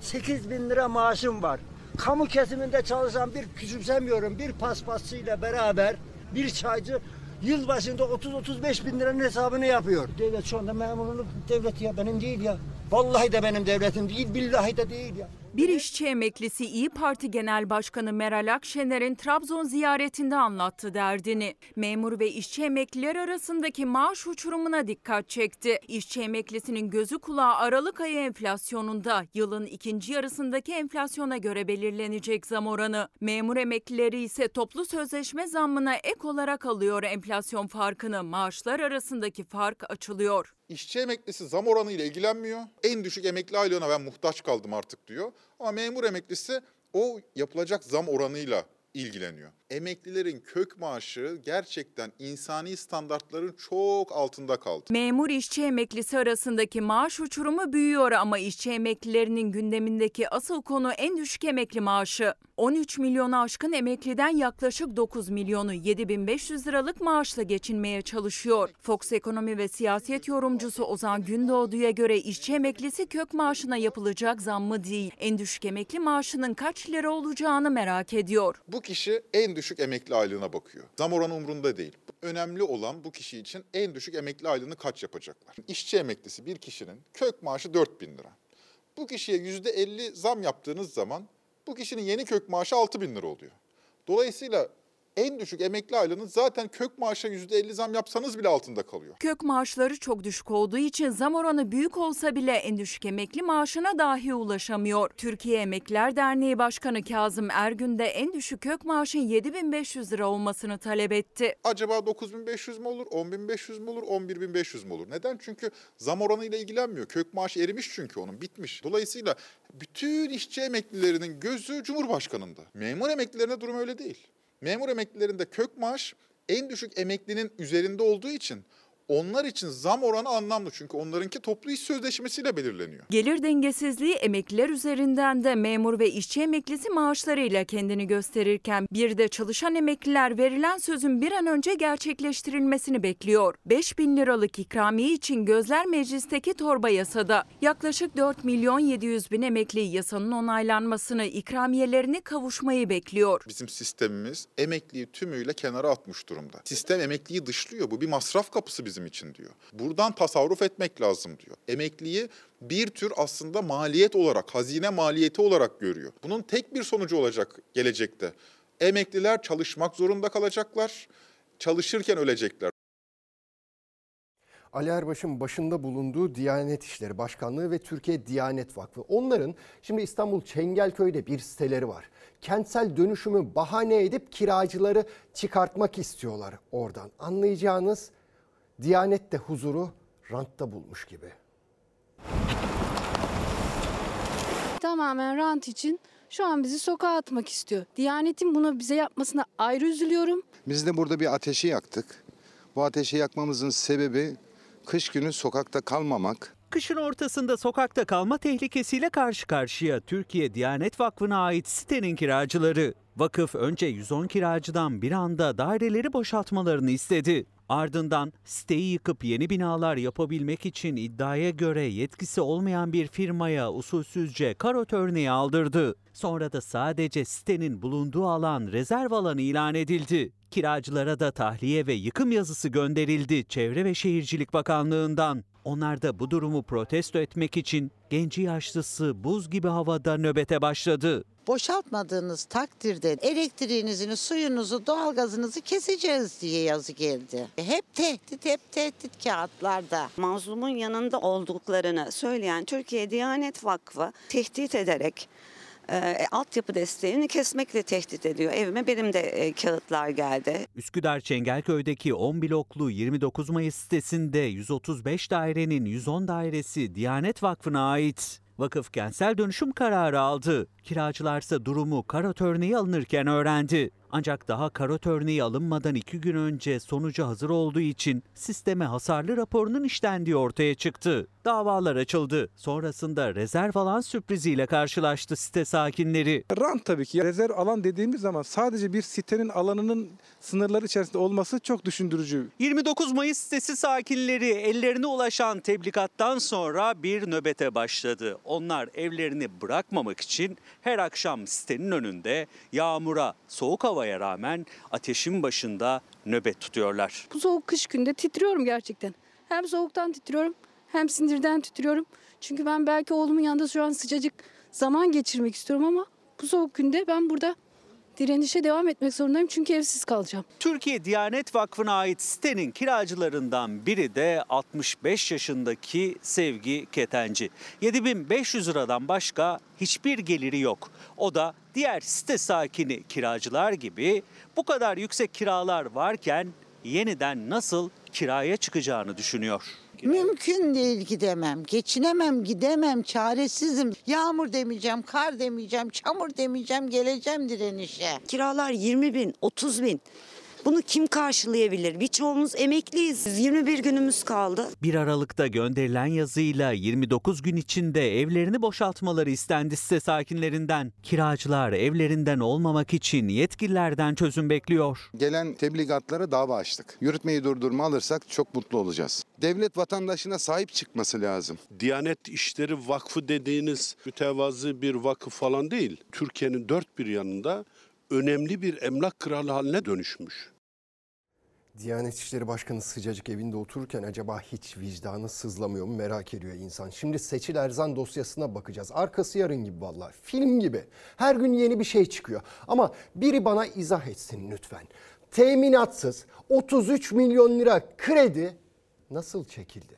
Speaker 36: 8 bin lira maaşım var. Kamu kesiminde çalışan bir küçümsemiyorum bir paspasçıyla beraber bir çaycı Yıl başında 30-35 bin liranın hesabını yapıyor. Devlet şu anda memurluk devleti ya benim değil ya. Vallahi de benim devletim değil, billahi de değil ya.
Speaker 32: Bir işçi emeklisi İyi Parti Genel Başkanı Meral Akşener'in Trabzon ziyaretinde anlattı derdini. Memur ve işçi emekliler arasındaki maaş uçurumuna dikkat çekti. İşçi emeklisinin gözü kulağı Aralık ayı enflasyonunda yılın ikinci yarısındaki enflasyona göre belirlenecek zam oranı. Memur emeklileri ise toplu sözleşme zammına ek olarak alıyor enflasyon farkını. Maaşlar arasındaki fark açılıyor.
Speaker 37: İşçi emeklisi zam oranı ile ilgilenmiyor. En düşük emekli aylığına ben muhtaç kaldım artık diyor. Ama memur emeklisi o yapılacak zam oranıyla ilgileniyor. Emeklilerin kök maaşı gerçekten insani standartların çok altında kaldı.
Speaker 32: Memur işçi emeklisi arasındaki maaş uçurumu büyüyor ama işçi emeklilerinin gündemindeki asıl konu en düşük emekli maaşı. 13 milyonu aşkın emekliden yaklaşık 9 milyonu 7500 liralık maaşla geçinmeye çalışıyor. Fox Ekonomi ve siyaset yorumcusu Ozan Gündoğdu'ya göre işçi emeklisi kök maaşına yapılacak zammı değil, en düşük emekli maaşının kaç lira olacağını merak ediyor.
Speaker 37: Bu kişi en düşük emekli aylığına bakıyor. Zam oranı umrunda değil. Önemli olan bu kişi için en düşük emekli aylığını kaç yapacaklar? İşçi emeklisi bir kişinin kök maaşı 4000 lira. Bu kişiye %50 zam yaptığınız zaman bu kişinin yeni kök maaşı 6000 lira oluyor. Dolayısıyla en düşük emekli aylığının zaten kök maaşa %50 zam yapsanız bile altında kalıyor.
Speaker 32: Kök maaşları çok düşük olduğu için zam oranı büyük olsa bile en düşük emekli maaşına dahi ulaşamıyor. Türkiye Emekliler Derneği Başkanı Kazım Ergün de en düşük kök maaşın 7500 lira olmasını talep etti.
Speaker 37: Acaba 9500 mü olur, 10500 mü olur, 11500 mü olur? Neden? Çünkü zam oranıyla ilgilenmiyor. Kök maaşı erimiş çünkü onun, bitmiş. Dolayısıyla bütün işçi emeklilerinin gözü Cumhurbaşkanı'nda. Memur emeklilerine durum öyle değil. Memur emeklilerinde kök maaş en düşük emeklinin üzerinde olduğu için onlar için zam oranı anlamlı. Çünkü onlarınki toplu iş sözleşmesiyle belirleniyor.
Speaker 32: Gelir dengesizliği emekliler üzerinden de memur ve işçi emeklisi maaşlarıyla kendini gösterirken bir de çalışan emekliler verilen sözün bir an önce gerçekleştirilmesini bekliyor. 5 bin liralık ikramiye için gözler meclisteki torba yasada. Yaklaşık 4 milyon 700 bin emekli yasanın onaylanmasını, ikramiyelerini kavuşmayı bekliyor.
Speaker 37: Bizim sistemimiz emekliyi tümüyle kenara atmış durumda. Sistem emekliyi dışlıyor. Bu bir masraf kapısı bizim için diyor. Buradan tasarruf etmek lazım diyor. Emekliyi bir tür aslında maliyet olarak, hazine maliyeti olarak görüyor. Bunun tek bir sonucu olacak gelecekte. Emekliler çalışmak zorunda kalacaklar, çalışırken ölecekler.
Speaker 1: Ali Erbaş'ın başında bulunduğu Diyanet İşleri Başkanlığı ve Türkiye Diyanet Vakfı. Onların şimdi İstanbul Çengelköy'de bir siteleri var. Kentsel dönüşümü bahane edip kiracıları çıkartmak istiyorlar oradan. Anlayacağınız Diyanet de huzuru rantta bulmuş gibi.
Speaker 25: Tamamen rant için şu an bizi sokağa atmak istiyor. Diyanetin bunu bize yapmasına ayrı üzülüyorum.
Speaker 28: Biz de burada bir ateşi yaktık. Bu ateşi yakmamızın sebebi kış günü sokakta kalmamak.
Speaker 15: Kışın ortasında sokakta kalma tehlikesiyle karşı karşıya Türkiye Diyanet Vakfı'na ait sitenin kiracıları. Vakıf önce 110 kiracıdan bir anda daireleri boşaltmalarını istedi. Ardından siteyi yıkıp yeni binalar yapabilmek için iddiaya göre yetkisi olmayan bir firmaya usulsüzce karot örneği aldırdı. Sonra da sadece sitenin bulunduğu alan rezerv alanı ilan edildi. Kiracılara da tahliye ve yıkım yazısı gönderildi Çevre ve Şehircilik Bakanlığı'ndan. Onlar da bu durumu protesto etmek için genci yaşlısı buz gibi havada nöbete başladı.
Speaker 38: Boşaltmadığınız takdirde elektriğinizi, suyunuzu, doğalgazınızı keseceğiz diye yazı geldi. Hep tehdit, hep tehdit kağıtlarda.
Speaker 39: Mazlumun yanında olduklarını söyleyen Türkiye Diyanet Vakfı tehdit ederek e, altyapı desteğini kesmekle tehdit ediyor. Evime benim de e, kağıtlar geldi.
Speaker 15: Üsküdar Çengelköy'deki 10 bloklu 29 Mayıs sitesinde 135 dairenin 110 dairesi Diyanet Vakfı'na ait. Vakıf kentsel dönüşüm kararı aldı. Kiracılarsa durumu karot örneği alınırken öğrendi. Ancak daha karot örneği alınmadan iki gün önce sonucu hazır olduğu için sisteme hasarlı raporunun işlendiği ortaya çıktı. Davalar açıldı. Sonrasında rezerv alan sürpriziyle karşılaştı site sakinleri.
Speaker 40: Rant tabii ki. Rezerv alan dediğimiz zaman sadece bir sitenin alanının sınırları içerisinde olması çok düşündürücü.
Speaker 15: 29 Mayıs sitesi sakinleri ellerine ulaşan tebligattan sonra bir nöbete başladı. Onlar evlerini bırakmamak için Her akşam sitenin önünde yağmura, soğuk havaya rağmen ateşin başında nöbet tutuyorlar.
Speaker 25: Bu soğuk kış günde titriyorum gerçekten. Hem soğuktan titriyorum hem sinirden titriyorum. Çünkü ben belki oğlumun yanında şu an sıcacık zaman geçirmek istiyorum ama bu soğuk günde ben burada direnişe devam etmek zorundayım çünkü evsiz kalacağım.
Speaker 15: Türkiye Diyanet Vakfı'na ait sitenin kiracılarından biri de 65 yaşındaki Sevgi Ketenci. 7500 liradan başka hiçbir geliri yok. O da diğer site sakini kiracılar gibi bu kadar yüksek kiralar varken yeniden nasıl kiraya çıkacağını düşünüyor.
Speaker 38: Mümkün değil gidemem. Geçinemem, gidemem, çaresizim. Yağmur demeyeceğim, kar demeyeceğim, çamur demeyeceğim, geleceğim direnişe.
Speaker 41: Kiralar 20 bin, 30 bin. Bunu kim karşılayabilir? Birçoğumuz emekliyiz. 21 günümüz kaldı.
Speaker 15: 1 Aralık'ta gönderilen yazıyla 29 gün içinde evlerini boşaltmaları istendi site sakinlerinden. Kiracılar evlerinden olmamak için yetkililerden çözüm bekliyor.
Speaker 42: Gelen tebligatlara dava açtık. Yürütmeyi durdurma alırsak çok mutlu olacağız. Devlet vatandaşına sahip çıkması lazım.
Speaker 43: Diyanet İşleri Vakfı dediğiniz mütevazı bir vakıf falan değil. Türkiye'nin dört bir yanında önemli bir emlak kralı haline dönüşmüş.
Speaker 1: Diyanet İşleri Başkanı sıcacık evinde otururken acaba hiç vicdanı sızlamıyor mu merak ediyor insan. Şimdi Seçil Erzan dosyasına bakacağız. Arkası yarın gibi vallahi film gibi. Her gün yeni bir şey çıkıyor. Ama biri bana izah etsin lütfen. Teminatsız 33 milyon lira kredi nasıl çekildi?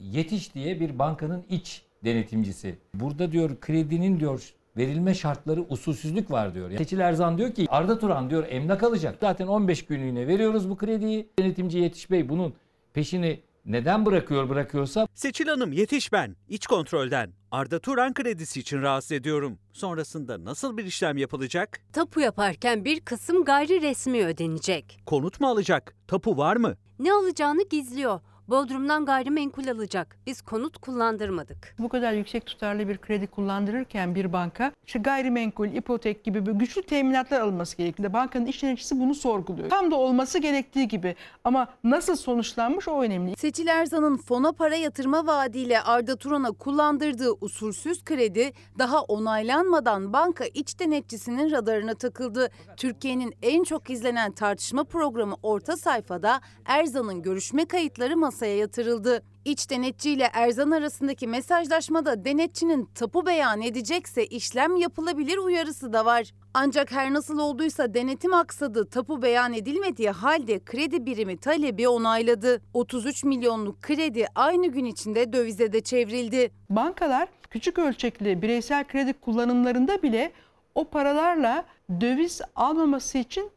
Speaker 44: Yetiş diye bir bankanın iç denetimcisi. Burada diyor kredinin diyor verilme şartları usulsüzlük var diyor. Seçil Erzan diyor ki Arda Turan diyor emlak alacak. Zaten 15 günlüğüne veriyoruz bu krediyi. Denetimci Yetiş Bey bunun peşini neden bırakıyor bırakıyorsa
Speaker 15: Seçil Hanım yetiş ben. İç kontrolden. Arda Turan kredisi için rahatsız ediyorum. Sonrasında nasıl bir işlem yapılacak?
Speaker 45: Tapu yaparken bir kısım gayri resmi ödenecek.
Speaker 15: Konut mu alacak? Tapu var mı?
Speaker 45: Ne alacağını gizliyor. Bodrum'dan gayrimenkul alacak. Biz konut kullandırmadık.
Speaker 46: Bu kadar yüksek tutarlı bir kredi kullandırırken bir banka işte gayrimenkul, ipotek gibi güçlü teminatlar alınması gerektiğinde bankanın iş yöneticisi bunu sorguluyor. Tam da olması gerektiği gibi ama nasıl sonuçlanmış o önemli.
Speaker 47: Seçil Erzan'ın fona para yatırma vaadiyle Arda Turan'a kullandırdığı usulsüz kredi daha onaylanmadan banka iç denetçisinin radarına takıldı. Türkiye'nin en çok izlenen tartışma programı Orta Sayfa'da Erzan'ın görüşme kayıtları masaya yatırıldı. İç denetçi ile Erzan arasındaki mesajlaşmada denetçinin tapu beyan edecekse işlem yapılabilir uyarısı da var. Ancak her nasıl olduysa denetim aksadı, tapu beyan edilmediği halde kredi birimi talebi onayladı. 33 milyonluk kredi aynı gün içinde dövize de çevrildi.
Speaker 46: Bankalar küçük ölçekli bireysel kredi kullanımlarında bile o paralarla döviz almaması için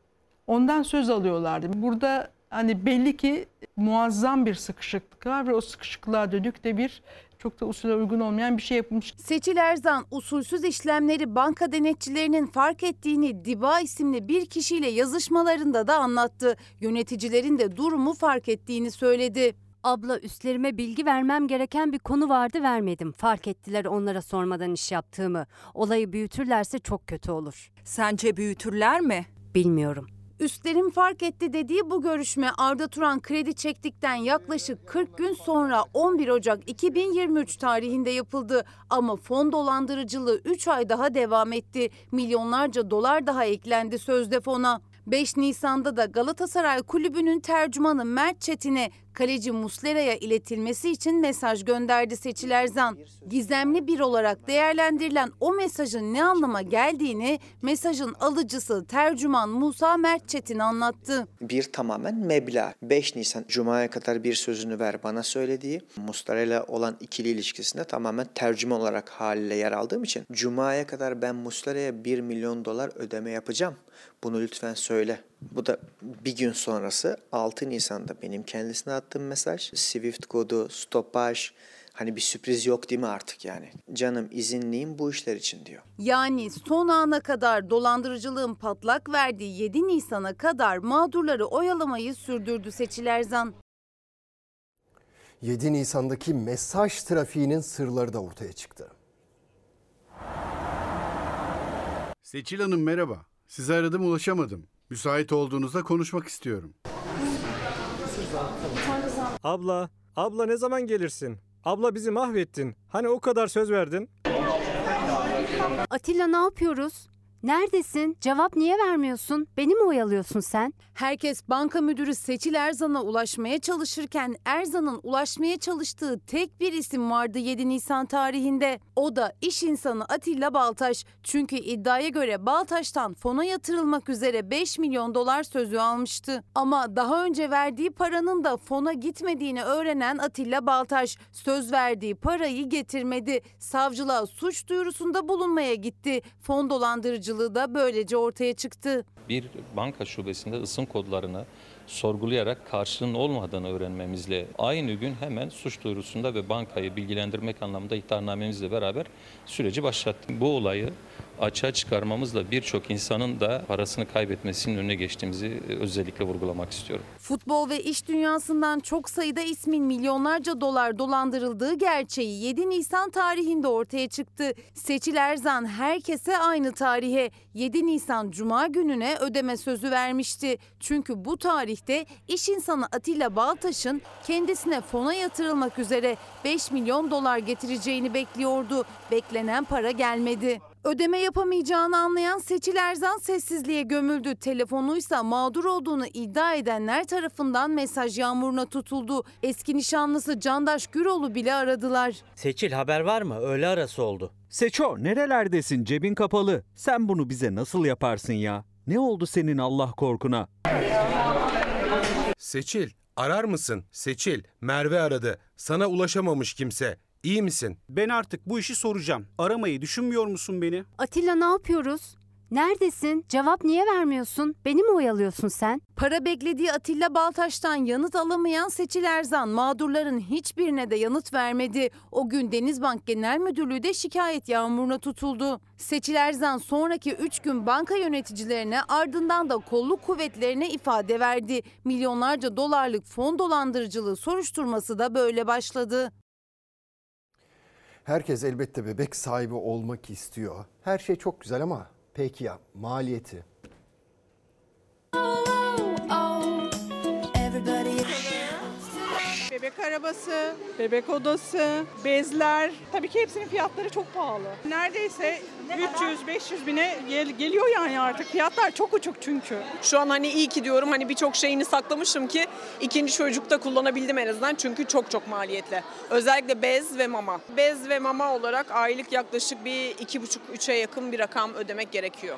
Speaker 46: ondan söz alıyorlardı. Burada hani belli ki muazzam bir sıkışıklık var ve o sıkışıklığa dönük de bir çok da usule uygun olmayan bir şey yapılmış.
Speaker 47: Seçil Erzan usulsüz işlemleri banka denetçilerinin fark ettiğini Diba isimli bir kişiyle yazışmalarında da anlattı. Yöneticilerin de durumu fark ettiğini söyledi.
Speaker 45: Abla üstlerime bilgi vermem gereken bir konu vardı vermedim. Fark ettiler onlara sormadan iş yaptığımı. Olayı büyütürlerse çok kötü olur.
Speaker 47: Sence büyütürler mi?
Speaker 45: Bilmiyorum.
Speaker 47: Üstlerin fark etti dediği bu görüşme Arda Turan kredi çektikten yaklaşık 40 gün sonra 11 Ocak 2023 tarihinde yapıldı. Ama fon dolandırıcılığı 3 ay daha devam etti. Milyonlarca dolar daha eklendi sözde fona. 5 Nisan'da da Galatasaray Kulübü'nün tercümanı Mert Çetin'e kaleci Muslera'ya iletilmesi için mesaj gönderdi Seçil Erzan. Gizemli bir olarak değerlendirilen o mesajın ne anlama geldiğini mesajın alıcısı tercüman Musa Mert Çetin anlattı.
Speaker 48: Bir tamamen meblağ. 5 Nisan Cuma'ya kadar bir sözünü ver bana söylediği Muslera'yla olan ikili ilişkisinde tamamen tercüman olarak haliyle yer aldığım için Cuma'ya kadar ben Muslera'ya 1 milyon dolar ödeme yapacağım. Bunu lütfen söyle. Bu da bir gün sonrası 6 Nisan'da benim kendisine attığım mesaj. Swift kodu, stopaj, hani bir sürpriz yok değil mi artık yani? Canım izinliyim bu işler için diyor.
Speaker 47: Yani son ana kadar dolandırıcılığın patlak verdiği 7 Nisan'a kadar mağdurları oyalamayı sürdürdü Seçil Erzan.
Speaker 1: 7 Nisan'daki mesaj trafiğinin sırları da ortaya çıktı.
Speaker 49: Seçil Hanım merhaba. Sizi aradım ulaşamadım. Müsait olduğunuzda konuşmak istiyorum.
Speaker 50: Abla, abla ne zaman gelirsin?
Speaker 51: Abla bizi mahvettin. Hani o kadar söz verdin?
Speaker 45: Atilla ne yapıyoruz? Neredesin? Cevap niye vermiyorsun? Beni mi oyalıyorsun sen?
Speaker 47: Herkes banka müdürü Seçil Erzan'a ulaşmaya çalışırken Erzan'ın ulaşmaya çalıştığı tek bir isim vardı 7 Nisan tarihinde. O da iş insanı Atilla Baltaş. Çünkü iddiaya göre Baltaş'tan fona yatırılmak üzere 5 milyon dolar sözü almıştı. Ama daha önce verdiği paranın da fona gitmediğini öğrenen Atilla Baltaş söz verdiği parayı getirmedi. Savcılığa suç duyurusunda bulunmaya gitti. Fon dolandırıcılığı da böylece ortaya çıktı.
Speaker 52: bir banka şubesinde ısım kodlarını sorgulayarak karşılığının olmadığını öğrenmemizle aynı gün hemen suç duyurusunda ve bankayı bilgilendirmek anlamında ihtarnamemizle beraber süreci başlattık. Bu olayı açığa çıkarmamızla birçok insanın da parasını kaybetmesinin önüne geçtiğimizi özellikle vurgulamak istiyorum.
Speaker 47: Futbol ve iş dünyasından çok sayıda ismin milyonlarca dolar dolandırıldığı gerçeği 7 Nisan tarihinde ortaya çıktı. Seçil Erzan herkese aynı tarihe 7 Nisan Cuma gününe ödeme sözü vermişti. Çünkü bu tarihte iş insanı Atilla Baltaş'ın kendisine fona yatırılmak üzere 5 milyon dolar getireceğini bekliyordu. Beklenen para gelmedi. Ödeme yapamayacağını anlayan Seçil Erzan sessizliğe gömüldü. Telefonuysa mağdur olduğunu iddia edenler tarafından mesaj yağmuruna tutuldu. Eski nişanlısı Candaş Güroğlu bile aradılar.
Speaker 53: Seçil haber var mı? Öğle arası oldu.
Speaker 15: Seço nerelerdesin cebin kapalı. Sen bunu bize nasıl yaparsın ya? Ne oldu senin Allah korkuna?
Speaker 24: Seçil, arar mısın? Seçil, Merve aradı. Sana ulaşamamış kimse. İyi misin?
Speaker 51: Ben artık bu işi soracağım. Aramayı düşünmüyor musun beni?
Speaker 45: Atilla ne yapıyoruz? Neredesin? Cevap niye vermiyorsun? Beni mi oyalıyorsun sen?
Speaker 47: Para beklediği Atilla Baltaş'tan yanıt alamayan Seçil Erzan mağdurların hiçbirine de yanıt vermedi. O gün Denizbank Genel Müdürlüğü de şikayet yağmuruna tutuldu. Seçil Erzan sonraki 3 gün banka yöneticilerine ardından da kolluk kuvvetlerine ifade verdi. Milyonlarca dolarlık fon dolandırıcılığı soruşturması da böyle başladı.
Speaker 1: Herkes elbette bebek sahibi olmak istiyor. Her şey çok güzel ama peki ya maliyeti?
Speaker 34: Bebek arabası, bebek odası, bezler. Tabii ki hepsinin fiyatları çok pahalı. Neredeyse 300-500 bine gel- geliyor yani artık. Fiyatlar çok uçuk çünkü.
Speaker 50: Şu an hani iyi ki diyorum hani birçok şeyini saklamışım ki ikinci çocukta kullanabildim en azından çünkü çok çok maliyetli. Özellikle bez ve mama. Bez ve mama olarak aylık yaklaşık bir iki buçuk üçe yakın bir rakam ödemek gerekiyor.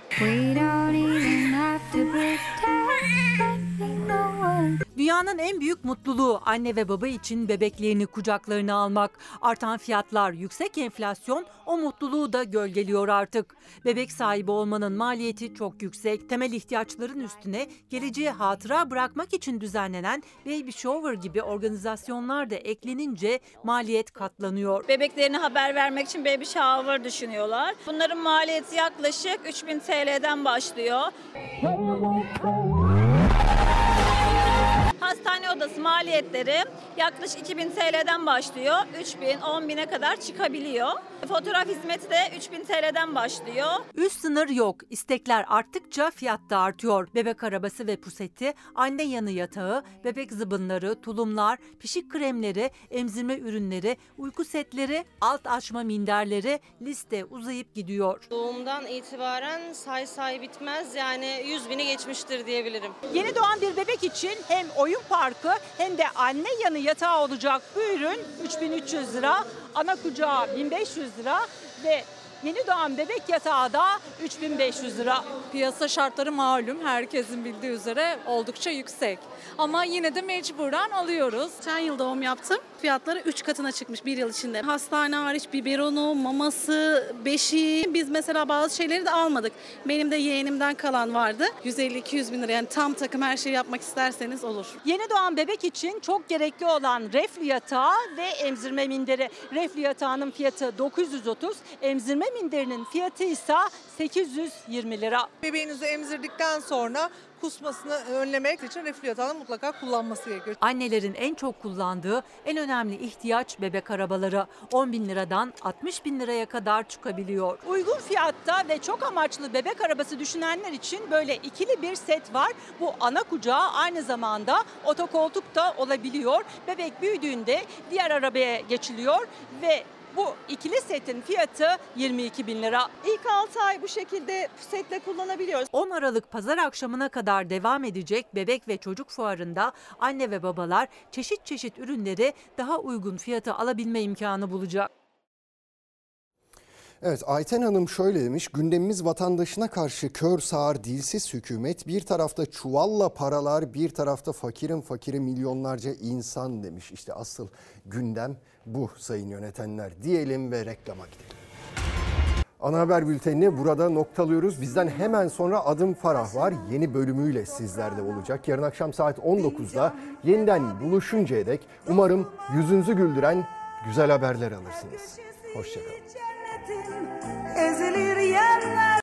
Speaker 54: Dünyanın en büyük mutluluğu anne ve baba için bebeklerini kucaklarına almak. Artan fiyatlar, yüksek enflasyon o mutluluğu da gölgeliyor artık. Bebek sahibi olmanın maliyeti çok yüksek. Temel ihtiyaçların üstüne geleceğe hatıra bırakmak için düzenlenen baby shower gibi organizasyonlar da eklenince maliyet katlanıyor.
Speaker 55: Bebeklerine haber vermek için baby shower düşünüyorlar. Bunların maliyeti yaklaşık 3000 TL'den başlıyor. Hastane odası maliyetleri yaklaşık 2000 TL'den başlıyor. 3000, 10.000'e kadar çıkabiliyor. Fotoğraf hizmeti de 3000 TL'den başlıyor.
Speaker 54: Üst sınır yok. İstekler arttıkça fiyat da artıyor. Bebek arabası ve puseti, anne yanı yatağı, bebek zıbınları, tulumlar, pişik kremleri, emzirme ürünleri, uyku setleri, alt açma minderleri liste uzayıp gidiyor.
Speaker 56: Doğumdan itibaren say say bitmez yani 100 bini geçmiştir diyebilirim.
Speaker 57: Yeni doğan bir bebek için hem oyun parkı hem de anne yanı yatağı olacak bu ürün 3300 lira, ana kucağı 1500 lira ve yeni doğan bebek yatağı da 3500 lira.
Speaker 58: Piyasa şartları malum herkesin bildiği üzere oldukça yüksek. Ama yine de mecburen alıyoruz.
Speaker 59: Geçen yıl doğum yaptım. Fiyatları 3 katına çıkmış bir yıl içinde. Hastane hariç biberonu, maması, beşiği. Biz mesela bazı şeyleri de almadık. Benim de yeğenimden kalan vardı. 150-200 bin lira yani tam takım her şeyi yapmak isterseniz olur.
Speaker 57: Yeni doğan bebek için çok gerekli olan reflü yatağı ve emzirme minderi. Reflü yatağının fiyatı 930, emzirme
Speaker 54: minderinin fiyatı ise 820 lira.
Speaker 50: Bebeğinizi emzirdikten sonra kusmasını önlemek için reflü yatağını mutlaka kullanması gerekiyor.
Speaker 60: Annelerin en çok kullandığı en önemli ihtiyaç bebek arabaları. 10 bin liradan 60 bin liraya kadar çıkabiliyor.
Speaker 54: Uygun fiyatta ve çok amaçlı bebek arabası düşünenler için böyle ikili bir set var. Bu ana kucağı aynı zamanda otokoltuk da olabiliyor. Bebek büyüdüğünde diğer arabaya geçiliyor ve bu ikili setin fiyatı 22 bin lira.
Speaker 50: İlk 6 ay bu şekilde setle kullanabiliyoruz.
Speaker 60: 10 Aralık pazar akşamına kadar devam edecek bebek ve çocuk fuarında anne ve babalar çeşit çeşit ürünleri daha uygun fiyata alabilme imkanı bulacak.
Speaker 1: Evet Ayten Hanım şöyle demiş gündemimiz vatandaşına karşı kör sağır dilsiz hükümet bir tarafta çuvalla paralar bir tarafta fakirin fakiri milyonlarca insan demiş. İşte asıl gündem bu sayın yönetenler diyelim ve reklama gidelim. Ana haber bültenini burada noktalıyoruz. Bizden hemen sonra Adım Farah var. Yeni bölümüyle sizlerle olacak. Yarın akşam saat 19'da yeniden buluşuncaya dek umarım yüzünüzü güldüren güzel haberler alırsınız. Hoşçakalın.
Speaker 61: ezeli